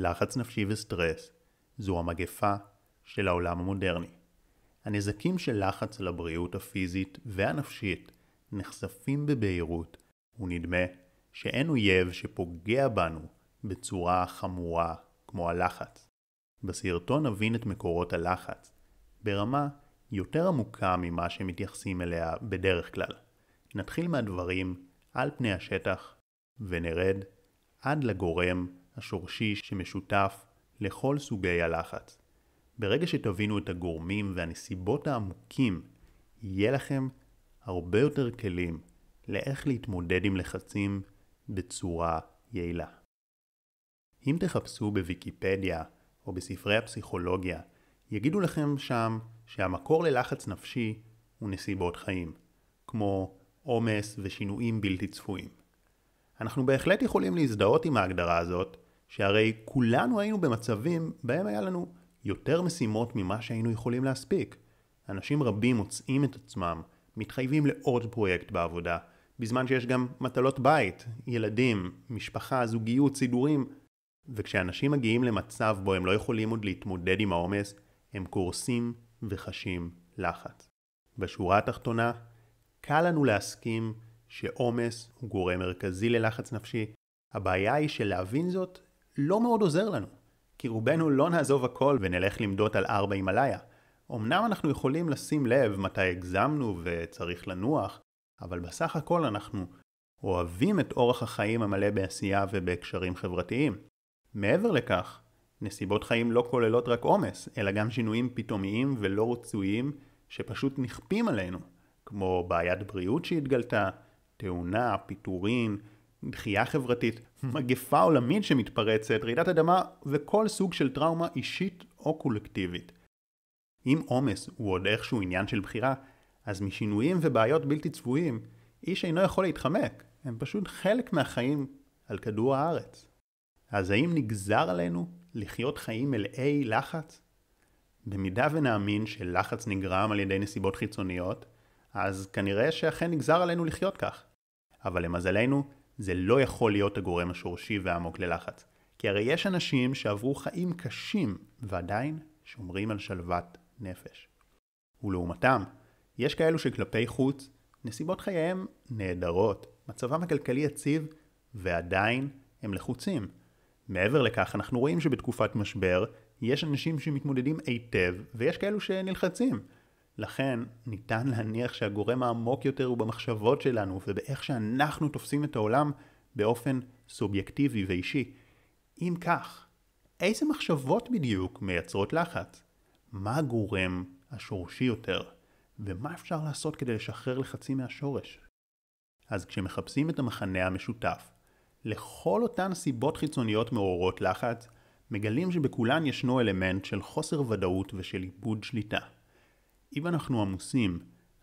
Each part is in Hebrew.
לחץ נפשי וסטרס זו המגפה של העולם המודרני. הנזקים של לחץ על הבריאות הפיזית והנפשית נחשפים בבהירות, ונדמה שאין אויב שפוגע בנו בצורה חמורה כמו הלחץ. בסרטון נבין את מקורות הלחץ ברמה יותר עמוקה ממה שמתייחסים אליה בדרך כלל. נתחיל מהדברים על פני השטח ונרד עד לגורם השורשי שמשותף לכל סוגי הלחץ. ברגע שתבינו את הגורמים והנסיבות העמוקים, יהיה לכם הרבה יותר כלים לאיך להתמודד עם לחצים בצורה יעילה. אם תחפשו בוויקיפדיה או בספרי הפסיכולוגיה, יגידו לכם שם שהמקור ללחץ נפשי הוא נסיבות חיים, כמו עומס ושינויים בלתי צפויים. אנחנו בהחלט יכולים להזדהות עם ההגדרה הזאת, שהרי כולנו היינו במצבים בהם היה לנו יותר משימות ממה שהיינו יכולים להספיק. אנשים רבים מוצאים את עצמם מתחייבים לעוד פרויקט בעבודה, בזמן שיש גם מטלות בית, ילדים, משפחה, זוגיות, סידורים, וכשאנשים מגיעים למצב בו הם לא יכולים עוד להתמודד עם העומס, הם קורסים וחשים לחץ. בשורה התחתונה, קל לנו להסכים שעומס הוא גורם מרכזי ללחץ נפשי. הבעיה היא שלהבין זאת לא מאוד עוזר לנו, כי רובנו לא נעזוב הכל ונלך למדוד על ארבע הימאליה. אמנם אנחנו יכולים לשים לב מתי הגזמנו וצריך לנוח, אבל בסך הכל אנחנו אוהבים את אורח החיים המלא בעשייה ובהקשרים חברתיים. מעבר לכך, נסיבות חיים לא כוללות רק עומס, אלא גם שינויים פתאומיים ולא רצויים שפשוט נכפים עלינו, כמו בעיית בריאות שהתגלתה, תאונה, פיטורין, דחייה חברתית, מגפה עולמית שמתפרצת, רעידת אדמה וכל סוג של טראומה אישית או קולקטיבית. אם עומס הוא עוד איכשהו עניין של בחירה, אז משינויים ובעיות בלתי צפויים, איש אינו יכול להתחמק, הם פשוט חלק מהחיים על כדור הארץ. אז האם נגזר עלינו לחיות חיים מלאי לחץ? במידה ונאמין שלחץ נגרם על ידי נסיבות חיצוניות, אז כנראה שאכן נגזר עלינו לחיות כך. אבל למזלנו, זה לא יכול להיות הגורם השורשי והעמוק ללחץ. כי הרי יש אנשים שעברו חיים קשים ועדיין שומרים על שלוות נפש. ולעומתם, יש כאלו שכלפי חוץ, נסיבות חייהם נהדרות, מצבם הכלכלי יציב, ועדיין הם לחוצים. מעבר לכך, אנחנו רואים שבתקופת משבר, יש אנשים שמתמודדים היטב, ויש כאלו שנלחצים. לכן, ניתן להניח שהגורם העמוק יותר הוא במחשבות שלנו, ובאיך שאנחנו תופסים את העולם באופן סובייקטיבי ואישי. אם כך, איזה מחשבות בדיוק מייצרות לחץ? מה הגורם השורשי יותר? ומה אפשר לעשות כדי לשחרר לחצים מהשורש? אז כשמחפשים את המחנה המשותף, לכל אותן סיבות חיצוניות מעוררות לחץ, מגלים שבכולן ישנו אלמנט של חוסר ודאות ושל איבוד שליטה. אם אנחנו עמוסים,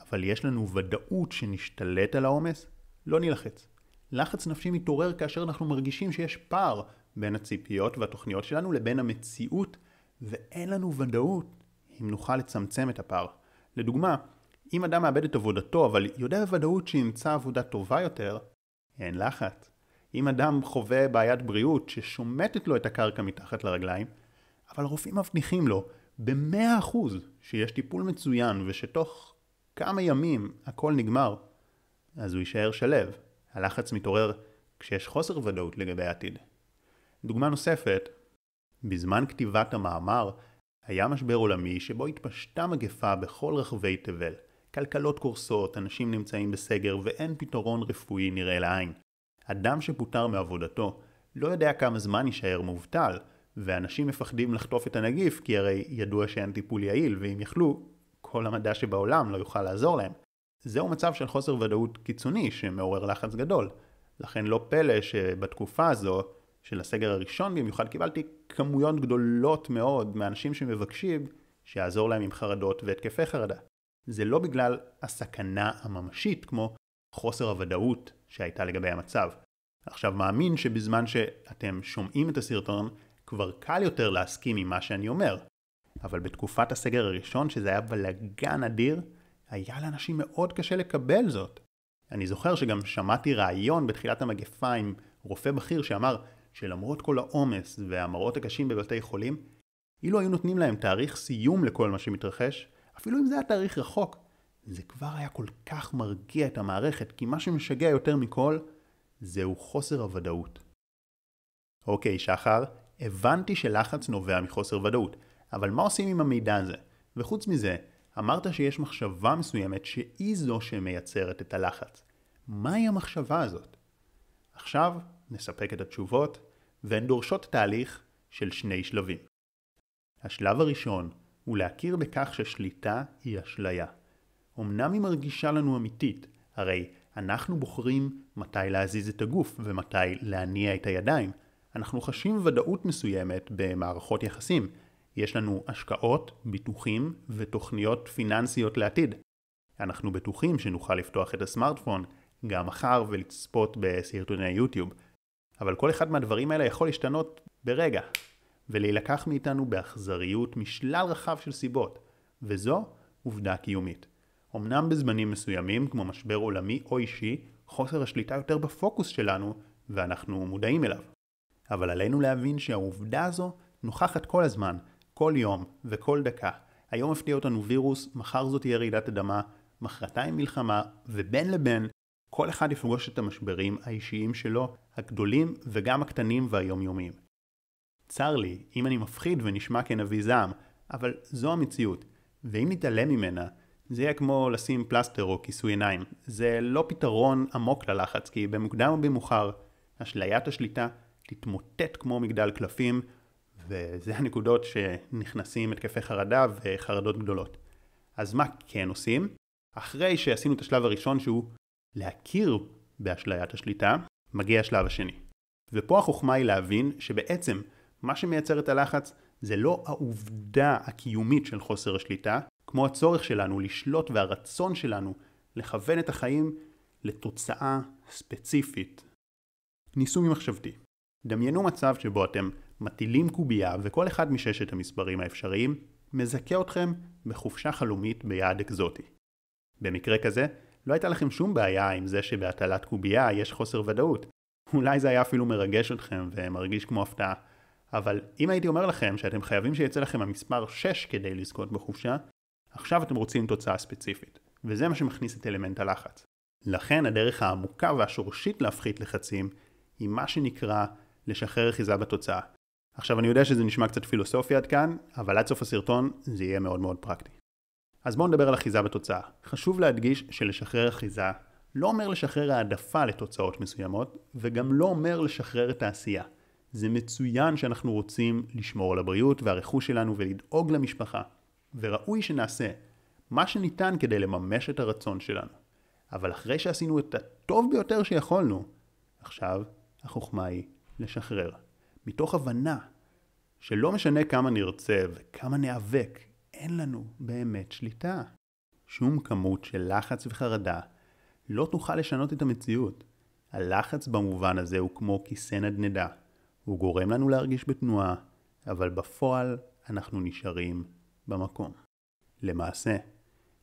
אבל יש לנו ודאות שנשתלט על העומס, לא נלחץ. לחץ נפשי מתעורר כאשר אנחנו מרגישים שיש פער בין הציפיות והתוכניות שלנו לבין המציאות, ואין לנו ודאות אם נוכל לצמצם את הפער. לדוגמה, אם אדם מאבד את עבודתו אבל יודע בוודאות שימצא עבודה טובה יותר, אין לחץ. אם אדם חווה בעיית בריאות ששומטת לו את הקרקע מתחת לרגליים, אבל הרופאים מבטיחים לו ב-100% שיש טיפול מצוין ושתוך כמה ימים הכל נגמר, אז הוא יישאר שלב. הלחץ מתעורר כשיש חוסר ודאות לגבי העתיד. דוגמה נוספת, בזמן כתיבת המאמר היה משבר עולמי שבו התפשטה מגפה בכל רחבי תבל. כלכלות קורסות, אנשים נמצאים בסגר ואין פתרון רפואי נראה לעין. אדם שפוטר מעבודתו לא יודע כמה זמן יישאר מובטל, ואנשים מפחדים לחטוף את הנגיף כי הרי ידוע שאין טיפול יעיל, ואם יכלו, כל המדע שבעולם לא יוכל לעזור להם. זהו מצב של חוסר ודאות קיצוני שמעורר לחץ גדול. לכן לא פלא שבתקופה הזו של הסגר הראשון במיוחד קיבלתי כמויות גדולות מאוד מאנשים שמבקשים שיעזור להם עם חרדות והתקפי חרדה. זה לא בגלל הסכנה הממשית כמו חוסר הוודאות שהייתה לגבי המצב. עכשיו מאמין שבזמן שאתם שומעים את הסרטון כבר קל יותר להסכים עם מה שאני אומר. אבל בתקופת הסגר הראשון שזה היה בלאגן אדיר, היה לאנשים מאוד קשה לקבל זאת. אני זוכר שגם שמעתי ראיון בתחילת המגפה עם רופא בכיר שאמר שלמרות כל העומס והמראות הקשים בבתי חולים, אילו היו נותנים להם תאריך סיום לכל מה שמתרחש, אפילו אם זה היה תאריך רחוק, זה כבר היה כל כך מרגיע את המערכת, כי מה שמשגע יותר מכל, זהו חוסר הוודאות. אוקיי, שחר, הבנתי שלחץ נובע מחוסר ודאות, אבל מה עושים עם המידע הזה? וחוץ מזה, אמרת שיש מחשבה מסוימת שהיא זו שמייצרת את הלחץ. מהי המחשבה הזאת? עכשיו נספק את התשובות, והן דורשות תהליך של שני שלבים. השלב הראשון הוא להכיר בכך ששליטה היא אשליה. אמנם היא מרגישה לנו אמיתית, הרי אנחנו בוחרים מתי להזיז את הגוף ומתי להניע את הידיים. אנחנו חשים ודאות מסוימת במערכות יחסים. יש לנו השקעות, ביטוחים ותוכניות פיננסיות לעתיד. אנחנו בטוחים שנוכל לפתוח את הסמארטפון גם מחר ולצפות בסרטוני יוטיוב. אבל כל אחד מהדברים האלה יכול להשתנות ברגע, ולהילקח מאיתנו באכזריות משלל רחב של סיבות, וזו עובדה קיומית. אמנם בזמנים מסוימים, כמו משבר עולמי או אישי, חוסר השליטה יותר בפוקוס שלנו, ואנחנו מודעים אליו. אבל עלינו להבין שהעובדה הזו נוכחת כל הזמן, כל יום וכל דקה. היום הפתיע אותנו וירוס, מחר זאת תהיה רעידת אדמה, מחרתיים מלחמה, ובין לבין כל אחד יפגוש את המשברים האישיים שלו, הגדולים וגם הקטנים והיומיומיים. צר לי אם אני מפחיד ונשמע כנביא זעם, אבל זו המציאות, ואם נתעלם ממנה, זה יהיה כמו לשים פלסטר או כיסוי עיניים. זה לא פתרון עמוק ללחץ, כי במוקדם או במאוחר, אשליית השליטה תתמוטט כמו מגדל קלפים, וזה הנקודות שנכנסים התקפי חרדה וחרדות גדולות. אז מה כן עושים? אחרי שעשינו את השלב הראשון שהוא להכיר באשליית השליטה, מגיע השלב השני. ופה החוכמה היא להבין שבעצם מה שמייצר את הלחץ זה לא העובדה הקיומית של חוסר השליטה, כמו הצורך שלנו לשלוט והרצון שלנו לכוון את החיים לתוצאה ספציפית. ניסוי מחשבתי. דמיינו מצב שבו אתם מטילים קובייה וכל אחד מששת המספרים האפשריים מזכה אתכם בחופשה חלומית ביעד אקזוטי. במקרה כזה, לא הייתה לכם שום בעיה עם זה שבהטלת קובייה יש חוסר ודאות. אולי זה היה אפילו מרגש אתכם ומרגיש כמו הפתעה. אבל אם הייתי אומר לכם שאתם חייבים שיצא לכם המספר 6 כדי לזכות בחופשה, עכשיו אתם רוצים תוצאה ספציפית. וזה מה שמכניס את אלמנט הלחץ. לכן הדרך העמוקה והשורשית להפחית לחצים היא מה שנקרא לשחרר אחיזה בתוצאה. עכשיו אני יודע שזה נשמע קצת פילוסופי עד כאן, אבל עד סוף הסרטון זה יהיה מאוד מאוד פרקטי. אז בואו נדבר על אחיזה בתוצאה. חשוב להדגיש שלשחרר אחיזה לא אומר לשחרר העדפה לתוצאות מסוימות, וגם לא אומר לשחרר את העשייה. זה מצוין שאנחנו רוצים לשמור על הבריאות והרכוש שלנו ולדאוג למשפחה, וראוי שנעשה מה שניתן כדי לממש את הרצון שלנו. אבל אחרי שעשינו את הטוב ביותר שיכולנו, עכשיו החוכמה היא לשחרר. מתוך הבנה שלא משנה כמה נרצה וכמה ניאבק, אין לנו באמת שליטה. שום כמות של לחץ וחרדה לא תוכל לשנות את המציאות. הלחץ במובן הזה הוא כמו כיסא נדנדה. הוא גורם לנו להרגיש בתנועה, אבל בפועל אנחנו נשארים במקום. למעשה,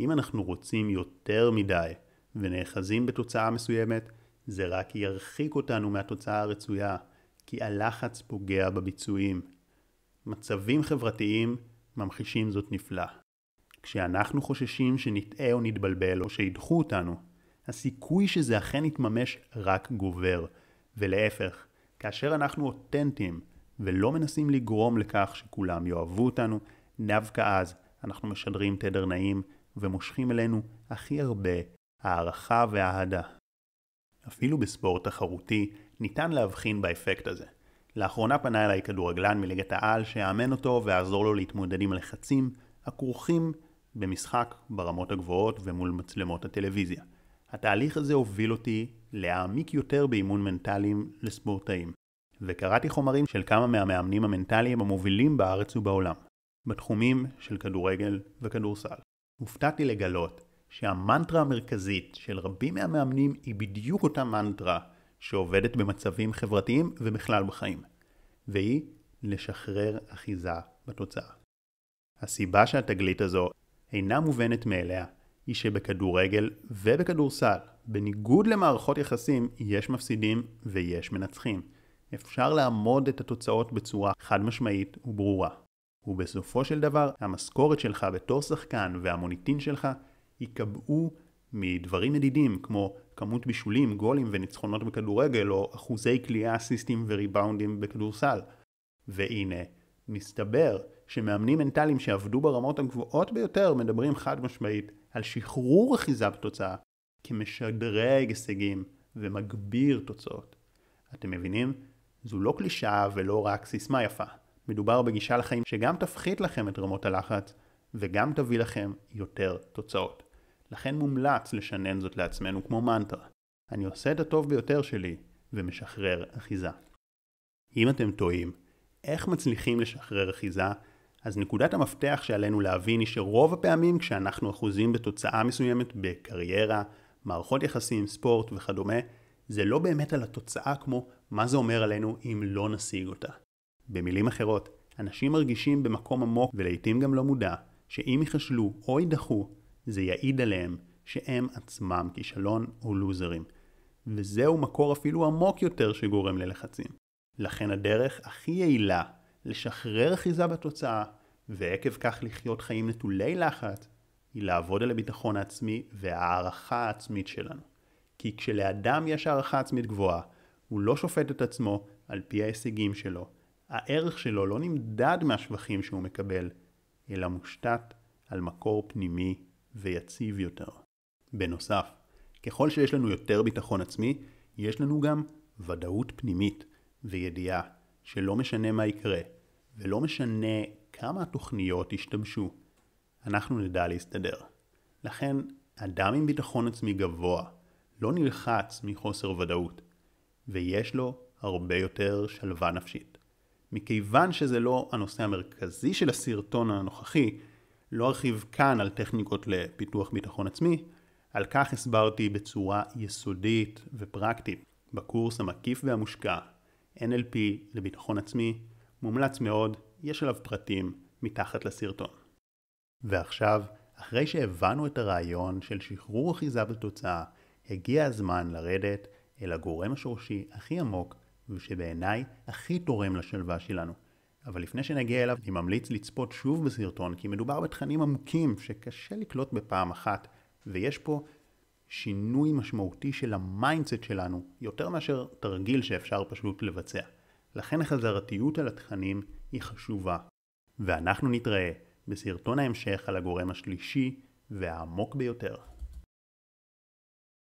אם אנחנו רוצים יותר מדי ונאחזים בתוצאה מסוימת, זה רק ירחיק אותנו מהתוצאה הרצויה, כי הלחץ פוגע בביצועים. מצבים חברתיים ממחישים זאת נפלא. כשאנחנו חוששים שנטעה או נתבלבל או שידחו אותנו, הסיכוי שזה אכן יתממש רק גובר, ולהפך, כאשר אנחנו אותנטיים ולא מנסים לגרום לכך שכולם יאהבו אותנו, דווקא אז אנחנו משדרים תדר נעים ומושכים אלינו הכי הרבה הערכה והאהדה. אפילו בספורט תחרותי ניתן להבחין באפקט הזה. לאחרונה פנה אליי כדורגלן מליגת העל שיאמן אותו ויעזור לו להתמודד עם הלחצים הכרוכים במשחק ברמות הגבוהות ומול מצלמות הטלוויזיה. התהליך הזה הוביל אותי להעמיק יותר באימון מנטליים לספורטאים, וקראתי חומרים של כמה מהמאמנים המנטליים המובילים בארץ ובעולם, בתחומים של כדורגל וכדורסל. הופתעתי לגלות שהמנטרה המרכזית של רבים מהמאמנים היא בדיוק אותה מנטרה שעובדת במצבים חברתיים ובכלל בחיים, והיא לשחרר אחיזה בתוצאה. הסיבה שהתגלית הזו אינה מובנת מאליה היא שבכדורגל ובכדורסל, בניגוד למערכות יחסים, יש מפסידים ויש מנצחים. אפשר לעמוד את התוצאות בצורה חד משמעית וברורה. ובסופו של דבר, המשכורת שלך בתור שחקן והמוניטין שלך ייקבעו מדברים מדידים כמו כמות בישולים, גולים וניצחונות בכדורגל או אחוזי קליעה, אסיסטים וריבאונדים בכדורסל. והנה, מסתבר שמאמנים מנטליים שעבדו ברמות הגבוהות ביותר מדברים חד משמעית על שחרור אחיזה בתוצאה כמשדרג הישגים ומגביר תוצאות. אתם מבינים? זו לא קלישאה ולא רק סיסמה יפה. מדובר בגישה לחיים שגם תפחית לכם את רמות הלחץ וגם תביא לכם יותר תוצאות. לכן מומלץ לשנן זאת לעצמנו כמו מנטרה. אני עושה את הטוב ביותר שלי ומשחרר אחיזה. אם אתם טועים, איך מצליחים לשחרר אחיזה? אז נקודת המפתח שעלינו להבין היא שרוב הפעמים כשאנחנו אחוזים בתוצאה מסוימת בקריירה, מערכות יחסים, ספורט וכדומה, זה לא באמת על התוצאה כמו מה זה אומר עלינו אם לא נשיג אותה. במילים אחרות, אנשים מרגישים במקום עמוק ולעיתים גם לא מודע, שאם ייכשלו או יידחו, זה יעיד עליהם שהם עצמם כישלון או לוזרים. וזהו מקור אפילו עמוק יותר שגורם ללחצים. לכן הדרך הכי יעילה לשחרר אחיזה בתוצאה, ועקב כך לחיות חיים נטולי לחץ, היא לעבוד על הביטחון העצמי והערכה העצמית שלנו. כי כשלאדם יש הערכה עצמית גבוהה, הוא לא שופט את עצמו על פי ההישגים שלו. הערך שלו לא נמדד מהשבחים שהוא מקבל, אלא מושתת על מקור פנימי ויציב יותר. בנוסף, ככל שיש לנו יותר ביטחון עצמי, יש לנו גם ודאות פנימית וידיעה שלא משנה מה יקרה, ולא משנה כמה התוכניות ישתמשו, אנחנו נדע להסתדר. לכן, אדם עם ביטחון עצמי גבוה לא נלחץ מחוסר ודאות, ויש לו הרבה יותר שלווה נפשית. מכיוון שזה לא הנושא המרכזי של הסרטון הנוכחי, לא ארחיב כאן על טכניקות לפיתוח ביטחון עצמי, על כך הסברתי בצורה יסודית ופרקטית בקורס המקיף והמושקע NLP לביטחון עצמי, מומלץ מאוד, יש עליו פרטים מתחת לסרטון. ועכשיו, אחרי שהבנו את הרעיון של שחרור אחיזה בתוצאה, הגיע הזמן לרדת אל הגורם השורשי הכי עמוק ושבעיניי הכי תורם לשלווה שלנו. אבל לפני שנגיע אליו, אני ממליץ לצפות שוב בסרטון, כי מדובר בתכנים עמוקים שקשה לקלוט בפעם אחת, ויש פה שינוי משמעותי של ה mindset שלנו, יותר מאשר תרגיל שאפשר פשוט לבצע. לכן החזרתיות על התכנים היא חשובה. ואנחנו נתראה בסרטון ההמשך על הגורם השלישי והעמוק ביותר.